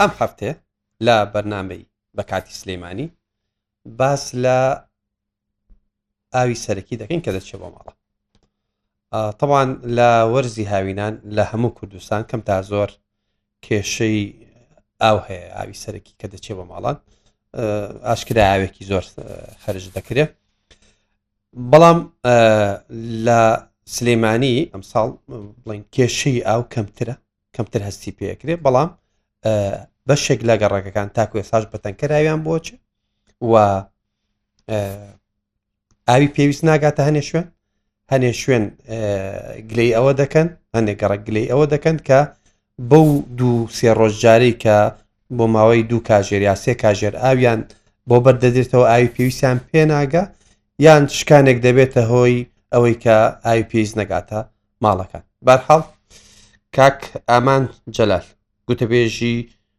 ئەم هەفتەیە لە بەرنمەی بە کاتی سلەیمانی باس لە ئاوی سەرەکی دەکەین کە دەچێت بۆ ماڵە تەبان لە وەرزی هاوینان لە هەموو کوردستان کەم تا زۆر کێشەی ئاو هەیە ئاوی سەرەکی کە دەچێت بە ماڵان ئاشکرا ئاوێکی زۆر خەرج دەکرێت بەڵام لە سلێمانی ئەم ساڵ بڵین کێشەی ئاو کەمترە کەمتر هەستی پێکرێت بەڵام بەشێک لە گەڕەکەکان تاکو ئێساش بەتەنکەراویان بۆچێ و ئاوی پێویست ناگاتە هەنێ شوێن هەنێ شوێن گلەی ئەوە دەکەن هەندێک گەڕک گلەی ئەوە دەکەن کە بەو دوو سێ ڕۆژجارەی کە بۆ ماوەی دوو کاژێر یا سێ کاژێر ئاویان بۆ بەردەدرێتەوە ئاوی پێویستیان پێناگە یان شکانێک دەبێتە هۆی ئەوەی کە ئاوی پێویست نەگاتە ماڵەکان بەرحاڵ کاک ئامان جەلال گوتەبێژی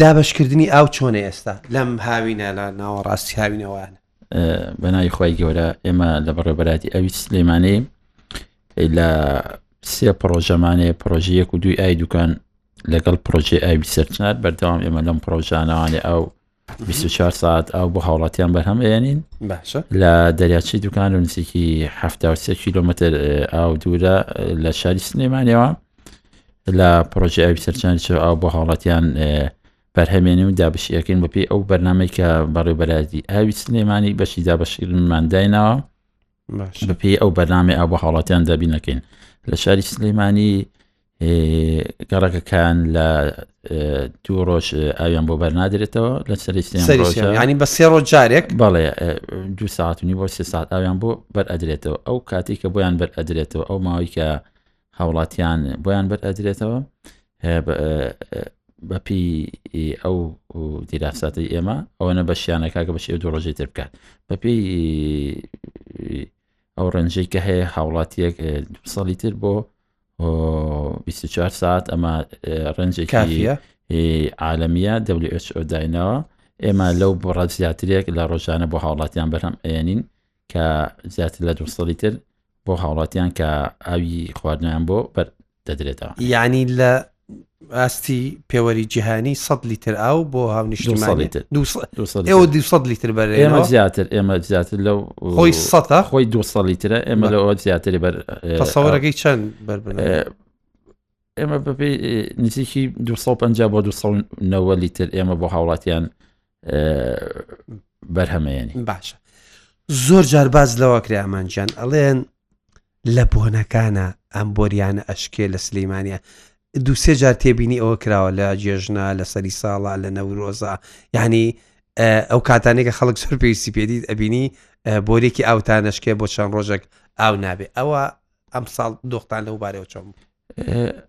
دابەشکردنی ئاو چۆنە ئێستا لەم هاوینە لە ناوەڕاستی هاوینەوەیان بەناوی خی گەورە ئێمە لە بەڕێبەراتی ئەوی سلێمانەیە لە سێ پرۆژەمانەیە پرۆژەیەک و دوی ئای دوکان لەگەڵ پرۆژێ ئاوی سەرچنار بەردەوام ئێمە لەم پرۆژانەوانێ ئەو 24 ساعت ئەو بۆ هاوڵاتیان بەرهەم ئەێنین لە دەریاچی دوکان و نزیکی 7 کیلومتر ئاو دوورە لە شاری سنێمانەوە لە پرۆژه ئەوی سەرچانی چ ئاو بۆ هاوڵاتیان بەرهەمێنی و دابشیەکەین بەپی ئەو بەرنمەی کە بەڕێبەرازی ئاوی سلێمانی بەشی دابشیرمان دایناوە بەپی ئەو بەرنامی ئاو بۆ هاوڵاتیان دابینەکەین لە شاری سلێمانی گەڕەکەکان لە دوو ڕۆژ ئاویان بۆ بەرنادرێتەوە لە سەرستانی بە سێ ڕۆژ جارێک بەڵێ دو ساعتنی بۆ سێ ساعت ئاویان بۆ بەر ئەدرێتەوە ئەو کاتی کە بۆیان بەر ئەدرێتەوە ئەو ماوەی کە هاوڵاتیان بۆیان بەر ئەدرێتەوە بەپی ئەو دیراساتی ئێمە ئەوە نە بەشیانە کاکە بەشی ئەو دوو ڕۆژی تر بکات بەپی ئەو ڕێنجەی کە هەیە هاوڵاتیەک ساڵی تر بۆ 24 ساعت ئەمە ڕێنجێکی عاالمیە WHO داینەوە ئێمە لەو بڕە زیاترێک لە ڕۆژانە بۆ هاوڵاتیان بەرهەم ئەێنین کە زیاتر لە دوسە لیتر بۆ هاوڵاتیان کە ئاوی خواردنیان بۆ بەر دەدرێتەوە یعنی لە ئاستی پێوەری جیهانی 100 لیتر ئاو بۆ هاونیشتمانی ئێوە 200 لیتر بەر ئێمە زیاتر ئێمە زیاتر لەو خۆی سە خۆی 200 لیترە ئێمە لەەوە زیاتری بەر تەسەوەەکەی چەند بەر ئێمە بەپی نزیکی 250 بۆ 290 لیتر ئێمە بۆ هاوڵاتیان بەرهەمێنی باشە زۆر جار باز لەوە کرێ ئامانجان ئەڵێن لە بۆنەکانە ئەم بۆریانە ئەشکێ لە سلەیمانە دووسێ جار تێبینی ئەوە کراوە لە جێژنا لە سەری ساڵا لە نەورۆزە یعنی ئەو کاتانێکە خەڵک سەر پێویستی پێدیت ئەبینی بۆرێکی ئاوتانەشکێ بۆ چەند ڕۆژێک ئاو نابێ ئەوە ئەم ساڵ دۆختان لەو بارەوە چۆم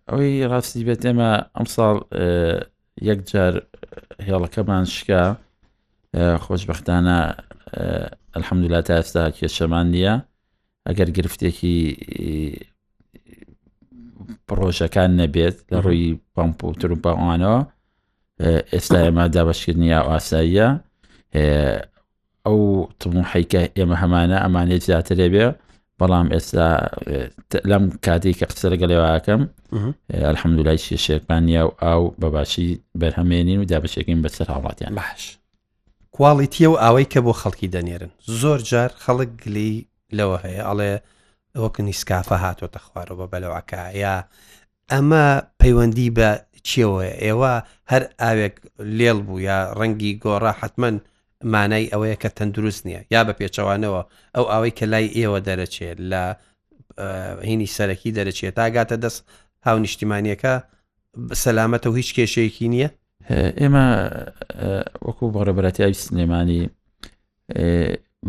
ئەوەی ڕاستی بێت ئێمە ئەمساڵ یەکجار هێڵەکەمان شکا خۆشببختانە ئەلحەمدولا تا ئێستا کێشەمان نییە ئەگەر گرفتێکی پرۆژەکان نەبێت لە ڕووی پمپ و ترومپەوانەوە ئێستا ئێمە دابشکردنی یا ئاساییە ئەو تموحی کە ئێمە هەمانە ئەمانێت زیاتر دەبێ بەڵام ئێستا لەم کاتی کە قسە لەگەڵێواکەم ئەلحەمدو لای شێشێکمان یا و ئاو بەباشی بەرهەمێنین و دابشێکین بەسەر هاوڵاتیان باش کواڵیتیە و ئەوەی کە بۆ خەڵکی دەنێرن زۆر جار خەڵک گلی لەوە هەیە ئەڵێ وەک نیسکافە هاتۆتە خوارەوە بەلەوەکە یا ئەمە پەیوەندی بە چیەوەیە ئێوە هەر ئاوێک لێڵ بوو یا ڕەنگی گۆڕا حتمما مانای ئەوەیە کە تەندروست نییە یا بە پێچەوانەوە ئەو ئاوەی کە لای ئێوە دەرەچێت لە هینی سەرەکی دەرەچێت تاگاتە دەست هاونیشتیمانیەکە سەلامەتە و هیچ کێشەیەکی نییە ئێمە وەکو بەڕێبەتی ئەوی سلێمانی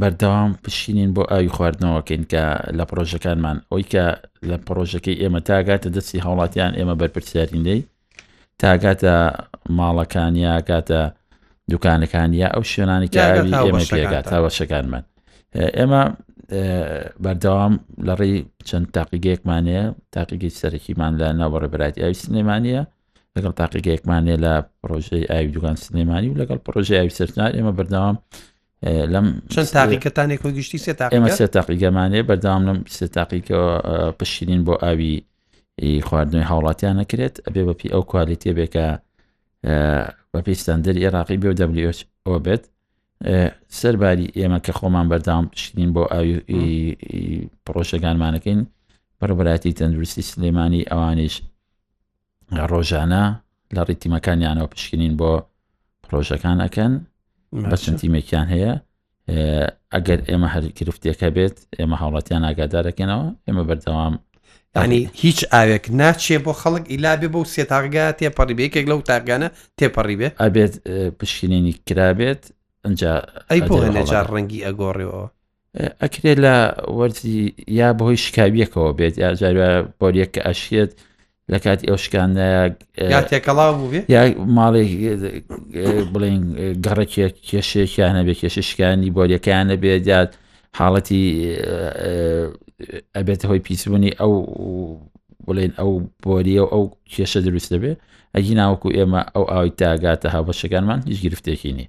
بەردەوام پشینین بۆ ئاوی خواردنەوەکەین کە لە پرۆژەکانمان ئەوی کە لە پرۆژەکەی ئێمە تاگاتە دەستی هاوڵاتیان ئێمە بەرپرسیارین لی تاگاتە ماڵەکانیا گاتە دوکانەکان یا ئەو شوێنانی کە ئاوی ئێمە پێگات هاوەشەکانمان ئێمە بەردەوام لە ڕێی چەند تاقیگەیەکمانەیە تاقیگەی سەرەکیمان لە ناوەڕێ برایەتی ئاوی سلێمانە لەگەڵ تاقیگەیەکمانێ لە پرۆژەی ئاوی دوگان سلێمانی و لەگەڵ پرۆژەی ئاوی سەرنار ئێمە بەرداوام لەم چەند تاقیکەتانێک و گشتی سێ ئێمە سێ تاقیگەمانێ بەرداوام لەم سێ تاقیکەوە پشیرین بۆ ئاوی خواردنەوەی هاوڵاتیان نەکرێت ئەبێ بەپی ئەو کوالیتێ بێکە بە پێستاندەری عێراقی بێ و ئەو بێت سەرباری ئێمە کە خۆمان بەردام پشتین بۆ ئاوی پرۆژەکانمانەکەین بەڕبراتی تەندروستی سلێمانی ئەوانیش ڕۆژانە لە ڕیتیمەکانیانەوە پشکنین بۆ پرۆژەکان ئەکەن بە چەند تیمێکیان هەیە ئەگەر ئێمە هەر گرفتێکە بێت ئێمە هاوڵاتیان ئاگادارەکەنەوە ئێمە بەردەوام ینی هیچ ئاوێک ناچێ بۆ خەڵک ئیلابێ بۆ سێ تاغگا تێپەڕی بێکێک لەو تاگانە تێپەڕی بێت ئەبێت پشکنینی کرابێت ئەجا ئەی بۆ هەنێجار ڕەنگی ئەگۆڕێەوە ئەکرێ لە وەرزی یا بەهۆی شکاویەکەەوە بێت یا جار بۆریەک کە ئەشێت لە کاتی ئەو شکاندایە تێکەڵا بێت یا ماڵێک بڵێن گەڕێکێک کێشێکیانە بێ کێشە شکانی بۆریەکەیانە بێت یا حاڵەتی ئەبێت هۆی پیسبوونی ئەو بڵێن ئەو بۆریە و ئەو کێشە دروست دەبێت ئەگی ناوەکو ئێمە ئەو ئاوی تاگاتە هاوبەشەکانمان هیچ گرفتێکی نیە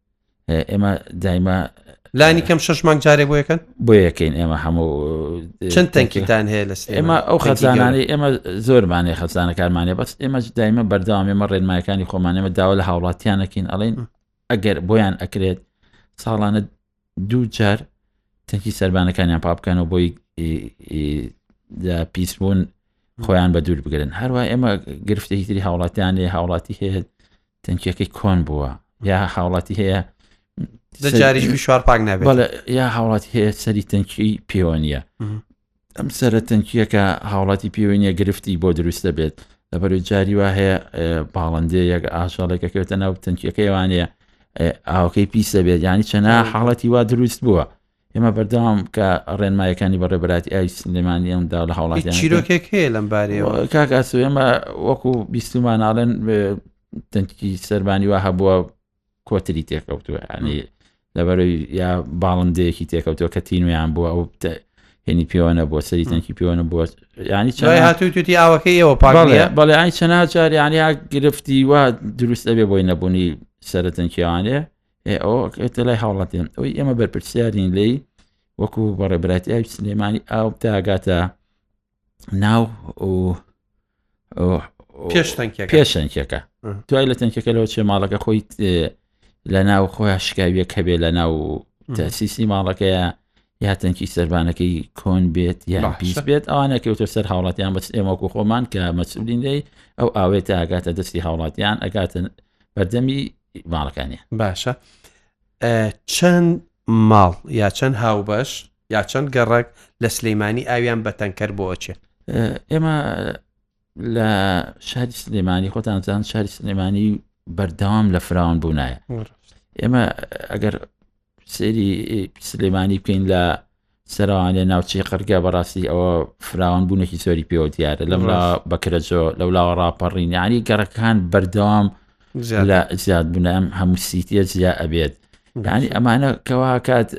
ئێمە دایما لانی کەم شش مانگ جارێ بۆ یەکەن بۆ یەکەین ئێمە هەموو چەند تەنکیتان هەیە لە ئێمە ئەو خەزانانی ئێمە زۆرمانێ خەزانەکانمانێ بەس ئێمە دایمە بەردەوام ئێمە ڕێنمایەکانی خۆمانێمە داوا لە هاوڵاتیانەکەین ئەڵین ئەگەر بۆیان ئەکرێت ساڵانە دوو جار تەنکی سربانەکانیان پاپکەنەوە بۆی پیسبوون خۆیان بە دوور بگرن هەروە ئێمە گرفتێکی تری هاوڵاتیانێ هاوڵاتی هەیە تەنکیەکەی کۆن بووە یا هاوڵاتی هەیە جاریش بیشوار پاک نابێت یا هاوڵاتی هەیە سەری تەنکی پێوە نیە ئەم سرە تەنکیەکە هاوڵاتی پێوە نیە گرفتی بۆ دروستە بێت لەبەر جاری وا هەیە باڵندێ یەک ئاژەڵێکە کەوتە ناو تەنکیەکەیوانەیە ئاوکەی پیسە بێت ینی چەنا حاڵەتی وا دروست بووە ئێمە بەردەوام کە ڕێنمایەکانی بە ڕێبەراتی ئاوی سلێمانی ئەمدا لە هاوڵاتی چیرۆکێک هەیە لەم بارەوە کاکاس ئێمە وەکو بیستمان ناڵێن تەنکی سەربانی وا هەبووە کۆتری تێکەوتووە ینی لەبەرەوەی یا باڵندەیەکی تێکەوتووە کە تینویان بووە ئەو هێنی پێوەە بۆ سەری تەنکی پێوەە بۆ ینی چای هاتووتی ئاوەکەی ئەوە پاڵ بەڵێ ئای چەناجار یانیا گرفتی وا دروست ئەبێ بۆی نەبوونی سەرەتەنکیوانێ ئەو لای هاوڵاتیان ئەوی ئێمە بەرپرسیارین لی وەکو بەڕێبراتی ئەو سلێمانی ئاو تاگاتە ناو پێشتەنکەکە توای لە تەنکەکە لەەوە چێ ماڵەکە خۆی لە ناو خۆیان شکاویە کە بێ لە ناو تەسیسی ماڵەکەیە یا تەنکی سەربانەکەی کۆن بێت یا پیس بێت ئەوانە کەوتە سەر هاوڵاتیان بەس ئێمەکو خۆمان کە مەسولین دەی ئەو ئاوێت ئاگاتە دەستی هاوڵاتیان ئەگاتن بەردەمی ماڵەکانیان باشە چەند ماڵ یا چەند هاوبەش یا چەند گەڕک لە سلەیمانی ئاویان بە تەنکەر بۆچێ ئێمە لە شاری سلێمانی خۆتانزان شاری سلێمانی بەردەوام لە فراوان بوونایە ئێمە ئەگەر سری سلێمانی بکەین لە سەرانێ ناوچەی قەرگە بەڕاستی ئەوە فراوان بوونێکی زۆری پێوە دیارە لەم لا بەکرە زۆ لەو لاوە ڕاپەڕین ینی گەڕەکان بەردەوام لە زیاد بوون ئەم هەموو سیتە زیا ئەبێت ینی ئەمانە کەواکات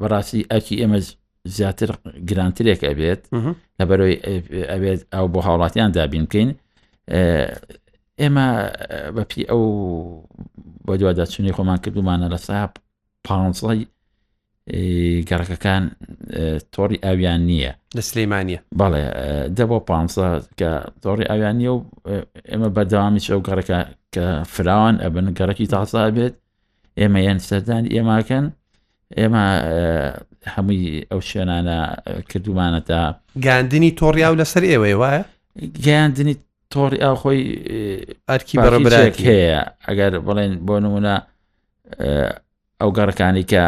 بەڕاستی ئەکی ئێمە زیاتر گرانترێک ئەبێت لەبەرەوەی ئەبێت ئەو بۆ هاوڵاتیان دابین بکەین ئێمە بەپی ئەو بە دوواداچوونی خۆمان کردومانە لە سا پانزڵی گەڕەکەکان تۆڕی ئاویان نییە لە سلەیمانە بەڵێ دە بۆ پ کە تۆڕی ئاویان نیە و ئێمە بەردەوامی چ و گەڕەکە کە فراوان ئەبن گەڕکی تاسا بێت ئێمە یەن سەردانی ئێماکەن ئێمە هەمووی ئەو شوێنانە کردومانە تا گاندنی تۆڕیا و لەسەر ئێوە وایە گەیاندنی تۆڕی ئا خۆی ئەرکی بەڕێک هەیە ئەگەر بڵێن بۆ نمونە ئەو گەڕەکانی کە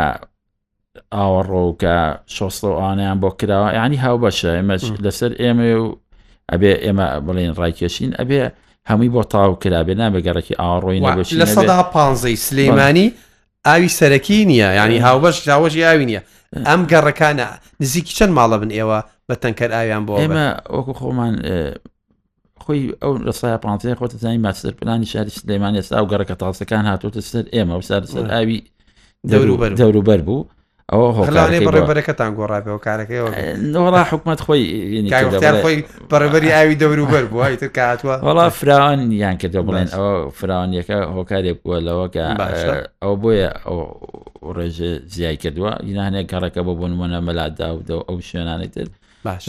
ئاوەڕۆکە شۆستە و ئانیان بۆ کراوە ینی هاو بەشە ئێمە لەسەر ئێمە و ئەبێ ئێمە بڵێن ڕایکێشین ئەبێ هەمووی بۆ تاو کرا بێ نابێگەڕێکی ئاڕۆی نەبش لە سەدا پانزەی سلەیمانی ئاوی سەرەکی نییە ینی هاوبەش لاوەژی ئاوی نییە ئەم گەڕەکانە نزیکی چەند ماڵە بن ئێوە بە تەنکەر ئاویان بۆ ئێمە وەکو خۆمان خۆی ئەو لە سا پانزە خۆتە زانانی ماستەر پلانی شاری سلێمان ئێستا و گەڕەکە تاسەکان هاتوتە سەر ئێمە و سار سەر ئاوی دەوروبەر دەوروبەر بوو ئەوە هۆڵانەی بەڕێبەرەکەتان گۆڕابەوە کارەکەەوە نۆڕا حکومت خۆی خۆی بەڕێبەری ئاوی دەوروبەر بووە تر کاتوە وڵا فراوان یان کردو بڵێن ئەوە فراوانیەکە هۆکارێک بووە لەوە کە ئەو بۆیە ئەو ڕێژێ زیای کردووە یانێک گەڕەکە بۆ بوون منە مەلاداودە ئەو شوێنانی تر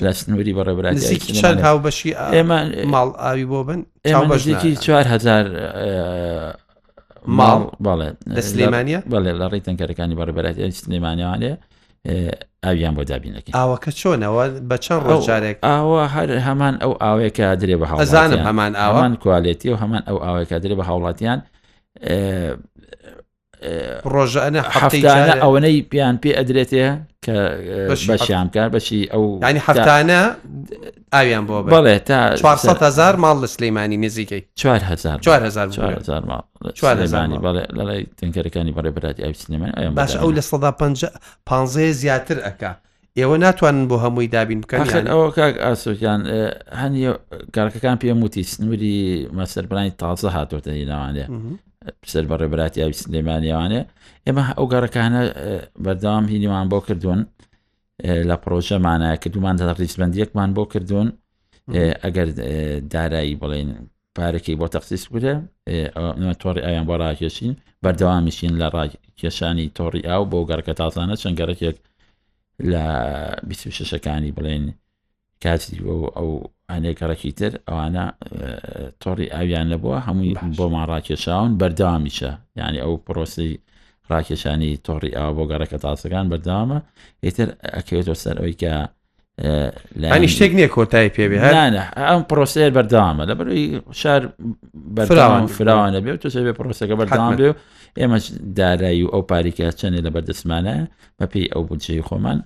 لە سنووری بە ڕێبراتی چەند هاوبەشی ئێمە ماڵ ئاوی بۆ بن ئێمەژێکی 4هزار ماڵ بەڵێ لە سلێمانە بەڵێ لە ڕێی تەنکەرەکانی بەڕێبەتی سلێمانیانێ ئاویان بۆ دابینەکە ئاوەکە چۆنەوە بە چەند ڕۆژارێک ئاوە هەر هەمان ئەو ئاوێکە درێ بە هەزانم هەمان ئاوان کوالێتی و هەمان ئەو ئاوێکە درێ بە هاوڵاتیان ڕۆژانە هەفتانە ئەوەنەی پێیان پێ ئەدرێتێ کە بەشیان بکار بەشی ئەو ینی هەفتانە ئاویان بۆ بڵێ تا 400هزار ماڵ لە سلەیمانی نزیکەی 4هزار ماڵ شوارزانی بەڵێ لەڵی تەنکەرەکانی بەڕێ براتی ئەو سنێمان باش ئەو لە سەدا پ زیاتر ئەک ئێوە ناتوانن بۆ هەمووی دابین بکەن ئەوە کاک ئاسۆکان هەنی کارکەکان پێم وتی سنووری مەسەربرانی تازە هاتۆتە هیناوانێ سەر بە ڕێبراتی ئاوی سلێمانیوانێ ئێمە ئەو گەڕەکانە بەردەوام هینیوان بۆ کردوون لە پرۆژەمانە کردومان لە ڕیزبندیەکمان بۆ کردوون ئەگەر دارایی بڵێن پارەکەی بۆ تەخصیص بکرێ تۆڕی ئایان بۆ ڕاکێشین بەردەوامیشین لە ڕاکێشانی تۆڕی ئاو بۆ گەڕکە تازانە چەند گەڕکێک لە 26ەکانی بڵێن کاسی بۆ ئەو ئەنێک گەڕکی تر ئەوانە تۆڕی ئاویان نەبووە هەمووی بۆمان ڕاکێشاون بەردەوامیشە یعنی ئەو پرۆسی ڕاکێشانی تۆڕی ئاو بۆ گەڕکە تازەکان بەردەوامە ئیتر ئەکەوێتەوە سەر ئەوی کە لانی شتێک نییە کۆتای پێ ئەم پرۆسەیە بەردەوامە لە بەروی شار بەراوان فراوانە بێ تۆ بێ پرۆسەکە بەردەوام بێ ئێمە دارایی و ئەو پاریکە چەندێ لە بەردەستمانە بەپی ئەو بودجەی خۆمان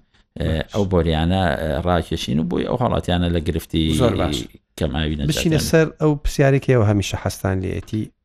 ئەو بۆریانە ڕاکێشین و بۆی ئەو هەڵاتیانە لە گرفتی زۆر باش کەماوی بچینە سەر ئەو پرسیارێکەوە هەمیشە حەستان لێتی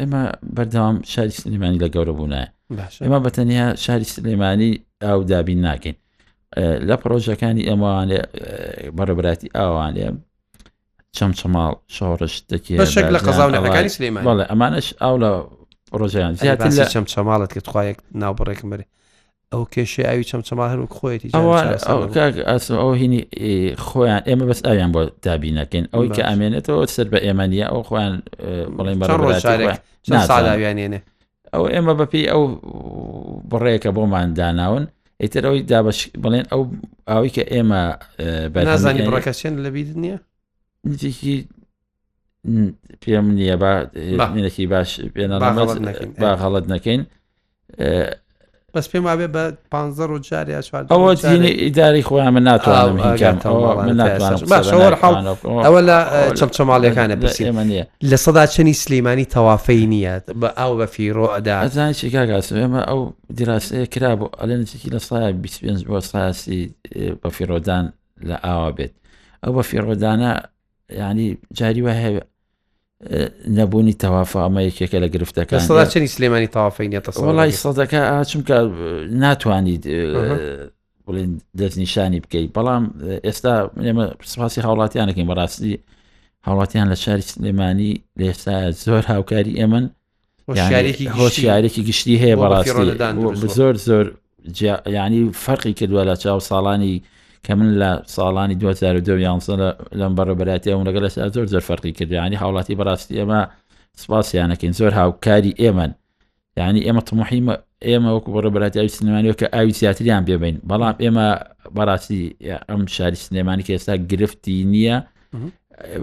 ئێمە بەردەوام شاری سلێمانی لە گەورە بوونایە ئێمە بە تەنیا شاری سلێمانی ئاو دابین ناکەین لە پرۆژەکانی ئێمەوانێ بەڕێبراتی ئاوانێ چەمچەماڵ شۆڕش دەکێشێک لە قەزااوەکانی سلێمان بەڵێ ئەمانش ئاو لە ڕۆژیان زیاتر لە چەمچەماڵت کە توخوایەک ناوبڕێکم بەرێ ئەو کێشەی ئاوی چەمچەما هەروەک خۆیەتی ئاسم ئەو هینی خۆیان ئێمە بەس ئاویان بۆ دابی نەکەین ئەوی کە ئەمێنێتەوە سەر بە ئێمەنیە ئەو خۆیان بڵێن بەڕێنێنێ ئەو ئێمە بەپی ئەو بڕێکە بۆمان داناون ئیتر ئەوی دابش بڵێن ئەو ئاوی کە ئێمە بەنازانی بڕەکەچێن لەبییت نییە نزیکی پێم نییە باێکی باش باغەڵت نەکەین بەس پێم وابێ بە پ جار یا ئەوە ئیداری خۆیان من ناتوانم ئەوە لە چەمچەماڵیەکانە بسی ئەمە نیە لە سەدا چنی سلیمانی تەوافەی نییە بە ئاو بە فیرۆ ئەدا ئەزان چیکاگاس ئێمە ئەو دیراسەیە کرا بۆ ئەلەنێکی لە سای 25 بۆ ساسی بە فیرۆدان لە ئاوا بێت ئەو بە فیرۆدانە ینی جاری وای هەیە نەبوونی تەوافە ئەمە یەکێکە لە گرفتەکە سەدا چنی سلێمانی تاافی نێتە سەڵی سەدەکە چونکە ناتوانیت بڵێن دەستنیشانی بکەیت بەڵام ئێستا ئێمە سپاسی هاوڵاتیانەکەین بەڕاستی هاوڵاتیان لە شاری سلێمانی لە ئێستا زۆر هاوکاری ئێمن هۆشیارێکی گشتی هەیە بەڕاستی زۆر زۆر ینی فەرقی کردووە لە چاو ساڵانی کە من لە ساڵانی 2012 لەم بەڕێبەراتی ئەو لەگەڵ ئێستا زۆر زۆر فەرقی کردیانی هاوڵاتی بەڕاستی ئەمە سپاسیانەکەین زۆر هاوکاری ئێمەن یعنی ئێمە تمحی ئێمە وەکو بەڕێبەراتی ئەو سنمانەوە کە ئاوی زیاتریان بێبین بەڵام ئێمە بەڕاستی ئەم شاری سنێمانی کە ئێستا گرفتی نییە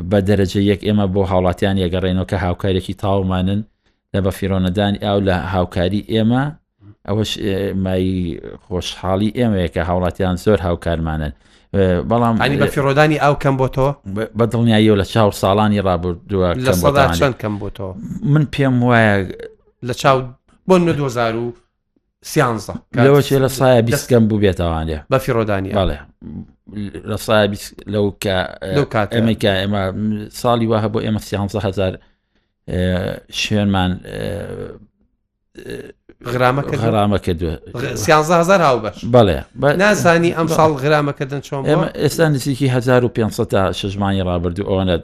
بە دەرەجە یەک ئێمە بۆ هاوڵاتیان یەگەڕێنەوە کە هاوکارێکی تاومانن لە بە فیرۆنەدانی ئاو لە هاوکاری ئێمە ئەوەش مای خۆشحاڵی ئێمەیە کە هاوڵاتیان زۆر هاوکارمانن بەڵام ئەنی بە فیرۆدانی ئاو کەم بۆتەوە بە دڵنیاییەوە لە چاو ساڵانی ڕابردووە لە سەدا چەند کەم بۆتەوە من پێم وایە لە چاو بۆن 2000 سیانزە لەوە چێ لە سایە بیستگەم بوو بێتەوان لێ بە فیڕۆدانی باڵێ لە سایە لەو کە لەو کات ئەمە کە ئێمە ساڵی وە هەبوو ئێمە سیانزە هزار شوێنمان غرامە غرامە کردو سیانزار هاو بەش بەڵێ نازانی ئەم ساڵ غرامەکردن چۆن ئێستا نزیکی 1500 تا شژمانی ڕابردو ئەوەنەت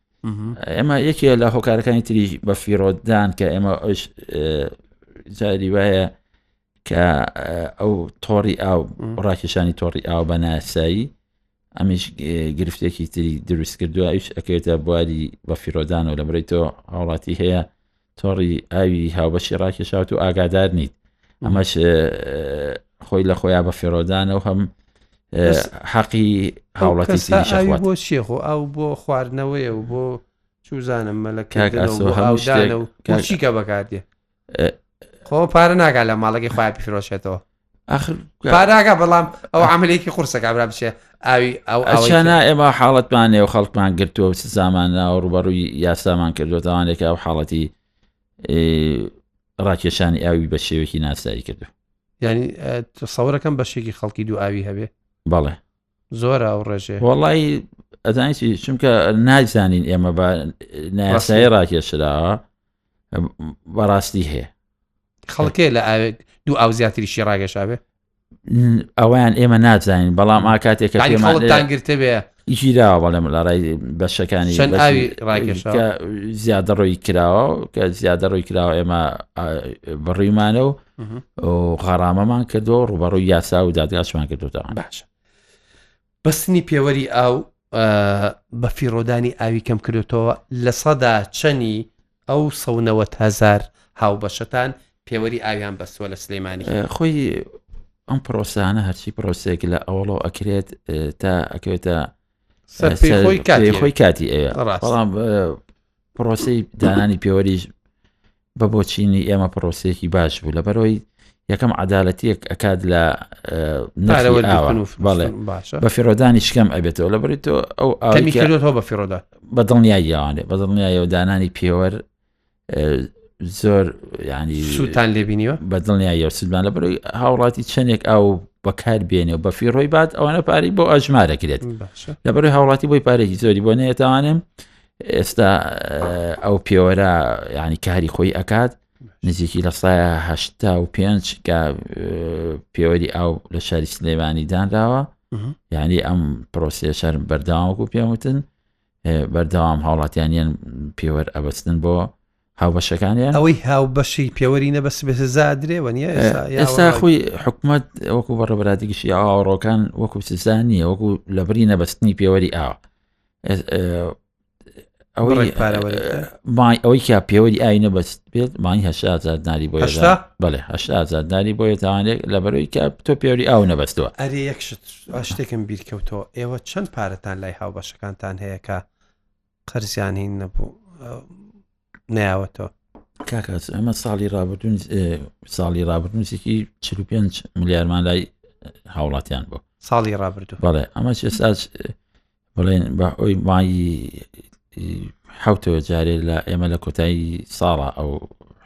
ئێمە یەکێ لە هۆکارەکانی تری بە فیرۆدان کە ئێمە ئەوش جاری وایە کە ئەو تۆڕی ئاو ڕاکێشانی تۆڕی ئاو بە ناسایی ئەمیش گرفتێکی تری دروست کردووە ئەوش ئەکەێتە بواری بە فیرۆدان و لەبرەی تۆ هاوڵاتی هەیە تۆڕی ئاوی هاوبەشی ڕاکێشاوت و ئاگادار نیت ئەمەش خۆی لە خۆیان بە فێرۆدانەوە هەم حەقی هاوڵەتی بۆ شێخۆ ئەو بۆ خواردنەوەیە و بۆ چوزانم مەلە کاکە بەکاردێ خۆ پارە ناگا لە ماڵەکەی خۆیان پیرۆشێتەوە پاراگا بەڵام ئەو عملێکی قورسە کابرا بچێ ئاوی ئەو ئەچانە ئێمە حاڵەتمان نێو خەڵکمان گرتووە و سزامان ناوە ڕوبەڕووی یاسامان کردو تاوانێکە ئەو حاڵەتی ڕاکێشانی ئاوی بە شێوێکی ناسایی کردو ینی سەورەکەم بەشێکی خەڵکی دوو ئاوی هەبێ بەڵێ زۆر ئاوڕێژێ وڵی ئەزانیسی چونکە نایزانین ئێمە بە ناسایی ڕاکێشراوە بەڕاستی هەیە خەڵکێ لە ئاوێک دوو ئاو زیاتریشی ڕاگەشاوێ ئەویان ئێمە نازانین بەڵام ئاکاتێک گرتە بێ گیراوە بەڵێم لە ڕای بەشەکانی زیادە ڕۆی کراوە کە زیادە ڕۆی کراوە ئێمە بڕیمانە و غەڕامەمان کردەوە ڕوبەڕوو یاسا و دادگاشمان کردوتەوە باش بەستنی پێوەری ئاو بە فیڕۆدانی ئاوی کەم کردوتەوە لە سەدا چەنی ئەو سەونەوە هزار هاوبەشتان پێوەری ئاویان بەسوە لە سلەیمانی خۆی ئەم پرۆسانە هەرچی پرۆسێک لە ئەوڵۆ ئەکرێت تا ئەکەوێتە خۆی کاتی ئەوێ بەڵام پرۆسی دانانی پێوەریش بە بۆ چینی ئێمە پرۆسیەکی باش بوو لە بەرەوەی یەکەم عدالەتیەک ئەکات لە بەڵێ بە فێرۆدانی شکەم ئەبێتەوە لە بری تۆ ئەو ئاکردەوە بە فێرۆدا بە دڵنیای یاوانێ بە دڵنیایەوە دانانی پێوەر زۆر ینی سووتان لێبینیوە بە دڵنیای یارسودان لە بەرەوەی هاوڵاتی چەندێک ئاو بەکار بێنێ و بە فیڕۆی بات ئەوانە پارەی بۆ ئەژمارەکرێت لە بەرەوەی هاوڵاتی بۆی پارێکی زۆری بۆ نێتوانم ئێستا ئەو پێوەرە ینی کاری خۆی ئەکات نزیکی لە ساهشتا و پێنج کە پێوەری ئاو لە شاری سلێمانی دانراوە یعنی ئەم پرۆسیە شەر بەرداوامک و پێوتن بەردەوام هاوڵاتیانیان پێوەەر ئەبستن بۆ هاوبەشەکانیان ئەوەی هاوبەشی پێوەری نەبەس بێزادرێ وەنیە ئێستا خۆی حکومت وەکو بەڕێبرادیگیشی ئاوڕۆکان وەکو سزانیە وەکو لەبری نەبەستنی پێوەری ئاوە ئەوەی پارەوەری مای ئەوەی کیا پێوەری ئاینە بەست بێت مای هەشتا زادناری بۆ بەێ هەشتا زادناری بۆیە تاوانێک لە بەرەوەی کە تۆ پێوەری ئاو نەبەستەوە ئەرێ یەک شتێکم بیرکەوتەوە ئێوە چەند پارەتان لای هاوبەشەکانتان هەیە کە قەرزیانین نەبوو ناوەتەوە کاکەس ئەمە ساڵی رابرردون ساڵی رابرردونسێکی 45 ملیارمان لای هاوڵاتیان بۆ ساڵی رابرردو بەڵێ ئەمە ئێستا بڵێن بە ئەوی مایی حوتەوە جارێ لە ئێمە لە کۆتایی ساڵە ئەو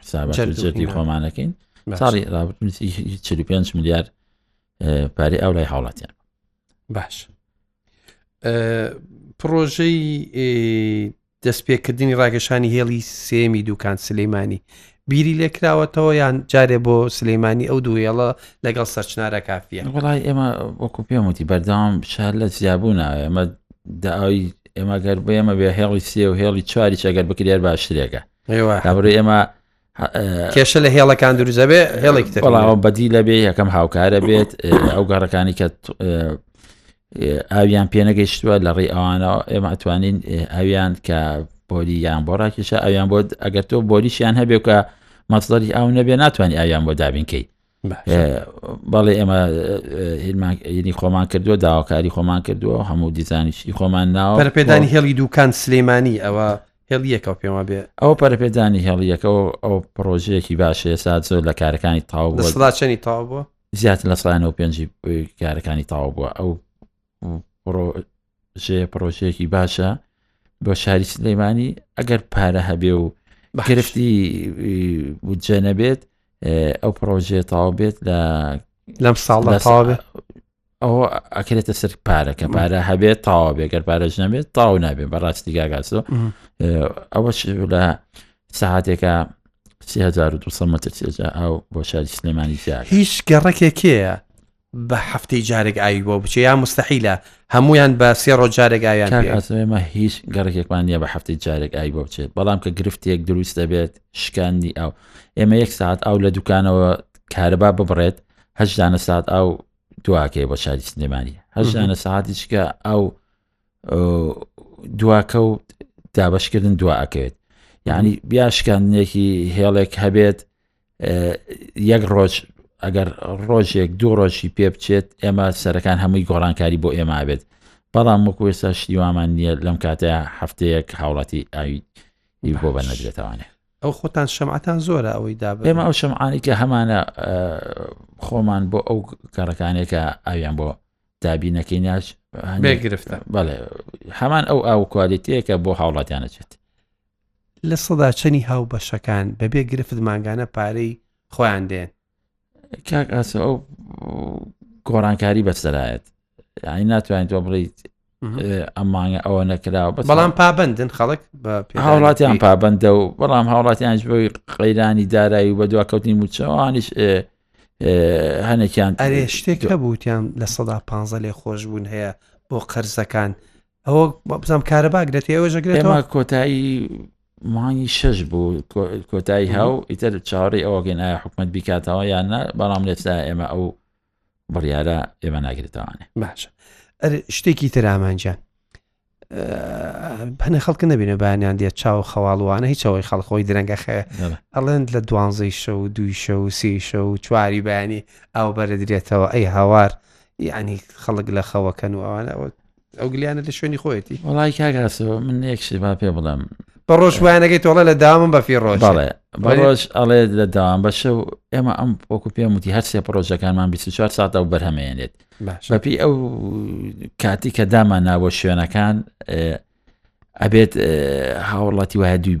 حسابەتی خۆمانەکەین ساڵی رابرد 45 میلیارد پارەی ئەو لای هاوڵاتیان باش پرۆژەی دەستپێکردنی ڕاکێشانی هێڵی سێمی دوکان سلەیمانی بیری لێکراوەتەوە یان جارێ بۆ سلەیمانی ئەو دوو هێڵە لەگەڵ سەرچنارە کافیە وڵای ئێمە وەکو پێم وتی بەردەوام شار لە زیابوو ناوە ئێمە داوی ئێمە گەر بۆ ئێمە بێ هێڵی سێ و هێڵی چواری چەگەر بکرێت باشترێکە ئێوە هەبرێ ئێمە کێشە لە هێڵەکان دروزەبێ هێڵێک تەڵاوە بەدی لەبێ یەکەم هاوکارە بێت ئەو گەڕەکانی کە ئاویان پێنەگەیشتووە لە ڕێی ئەوانە ئێمە ئەتوانین ئەویان کە بۆری یان بۆ ڕاکیشە ئەویان بۆ ئەگەر تۆ بۆریشیان هەبێ کە مەزدەری ئاو نەبێ ناتوانانی ئاویان بۆ دابینکەیت بەڵێ ئێمە ئێنی خۆمان کردووە داواکاری خۆمان کردووە هەموو دیزانیشی خۆمان ناوە پێدانی هێڵی دوکان سلەیمانی ئەوە هێڵیەکەەوە پێما بێ ئەو پەرپێدانی هێڵیەکەەوە ئەو پرۆژەیەکی باشەیە سا زۆر لە کارەکانی تاو سڵاچەنی تاو بووە زیاتر لە سانەوە پێنجی کارەکانی تاو بووە ئەو پڕۆژەیە پڕۆژەیەکی باشە بۆ شاری سلەیمانی ئەگەر پارە هەبێ و گرفتی بودجە نەبێت ئەو پڕۆژێ تاو بێت لە لەم ساڵ لە تاوێت ئەوە ئەکرێتە سەر پارە کە پارە هەبێت تاوا بێگەر پارەش نەبێت تاو نابێت بەڕاستی گاگاسۆ ئەوەش لە ساعتێکە 3200 متر ئەو بۆ شاری سلێمانی زیاد هیچ گەڕەکێکەیە بە هەفتەی جارێک ئاوی بۆ بچێ یا مستحیلە هەمویان بە سێ ڕۆ جارێک ئاویان کاک پێ ئاسن ئێمە هیچ گەڕێکێکمان نییە بە هەفتەی جارێک ئای بۆ بچێت بەڵام کە گرفتێک دروست دەبێت شکاندی ئاو ئێمە یەک ساعت ئاو لە دوکانەوە کارەبا ببڕێت هەشدانە ساعت ئاو دواکەی بۆ شاری سلێمانی هەشدانە ساعتیشکە ئاو ئەو، دواکە و دابشکردن دواکەوێت یعنی بیا شکاندنێکی هێڵێک هەبێت یەک ڕۆژ ئەگەر ڕۆژێک دوو ڕۆژی پێ بچێت ئێمە سەرەکان هەمووی گۆڕانکاری بۆ ئێمە بێت بەڵام وەکو ئێستا شتیوامان نییە لەم کاتە هەفتەیەک هاوڵاتی ئاوی بۆ بە نەدرێتوانێ ئەو خۆتان شەمعتان زۆرە ئەوەی دا ئێمە ئەو شەمعانی کە هەمانە خۆمان بۆ ئەو کارەکانێکە ئاویان بۆ دابی نەکەی ناش گرفتە بەڵێ هەمان ئەو ئاو کوالێتەیەکە بۆ هاوڵاتیانەچێت لە سەدا چەنی هاوبەشەکان بەبێ گرفت مانگانە پارەی خۆیان دێن کاک ئاسە ئەو گۆڕانکاری بەسەرایەت یعنی ناتوانین تۆ بڵیت ئەمانگە ئەوە نەکراوە بە بەڵام پابندن خەڵک بە هاوڵاتیان پابندە و بەڵام هاوڵاتیانش بۆی قەیرانی دارایی و بە دواکەوتنی موچەوانش هەنێکیان ئەرێ شتێک هەبووتیان لە سەدا پ لێ خۆش بوون هەیە بۆ قەرزەکان ئەوە بزانام کارەبا گرێت ئێوەژە گرێتەوە کۆتایی مانگی شەش بوو کۆتایی هاو ئیتر چاڕی ئەوگەن ئایا حکومت بیکاتەوە یان نە بەڵام لێتدا ئێمە ئەو بڕیارە ئێمە ناگرێتوانێ باشە شتێکی ترامانجان هەنێ خەڵکە نبینە بەیانیان دێت چاو خەواڵوانە هیچ چاوی خەڵخۆی درەنگە خێ ئەڵێن لە دوانزەی شە و دوی شە و سی شە و چواری بەیانی ئەو بەرە درێتەوە ئەی هاوار یعنی خەڵک لە خەوەکەن و ئەوانەوە ئەو گلیانە لە شوێنی خۆیەتی وڵی کاگاسەوە من یەک شت با پێ بڵم بە ڕۆژ وانەکەی تۆڵە لە داوام بە فی ڕۆژ بە ڕۆژ ئەڵێ لە داوام بە شەو ئێمە ئەم وەکو پێم وتی هەر سێ پرۆژەکانمان 24 ساعت ئەو بەرهەمێنێت بەپی ئەو کاتی کە دامان ناوە شوێنەکان ئەبێت هاوڵاتی وایە دوی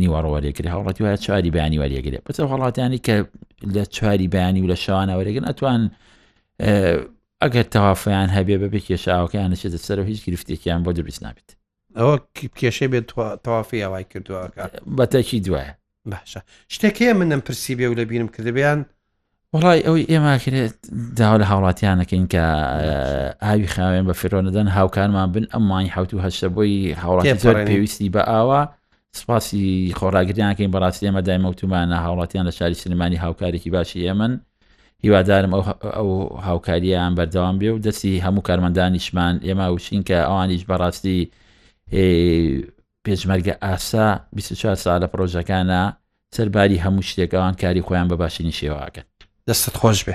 نیوەڕوەێکری هاوڵاتی وایە چواری بەیانی وەرێگرێت بەسە هەڵاتیانی کە لە چواری بەیانی و لە شەوانە وەرێگرن ئەتوان ئەگەر تەوافیان هەبێ بەبێ کێشە ئاوەکەیان نەچێتە سەرەوە هیچ گرفتێکیان بۆ دروست نابێت ئەوە کێشەی بێت تەوافی ئەوای کردووەکە بەتەکی دوایە باشە شتێک هەیە منم پرسی بێ و لە بینم کردبیان وڵی ئەوەی ئێماکرێت داوا لە هاوڵاتیانەکەین کە ئاوی خاوێن بە فرۆنەدەن هاوکارمان بن ئەمانی حوت و هەشتە بۆی هاوڵاتی زۆر پێویستی بە ئاوا سپاسی خۆراگریانکەین بەڕاستی ئێمە دایمەوتومانە هاوڵاتیان لە شاری سلمانی هاوکارێکی باشی ئێمن هیوادارم ئەو ئەو هاوکاریان بەردەوام بێ و دەستی هەموو کارمەندانیشمان ئێمە وچین کە ئەوانیش بەڕاستی پێشمەرگە ئاسا 24 سا لە پرۆژەکانە سەرباری هەموو شتێکەوان کاری خۆیان بە باشی نیشێواکەن دەستت خۆش بێ.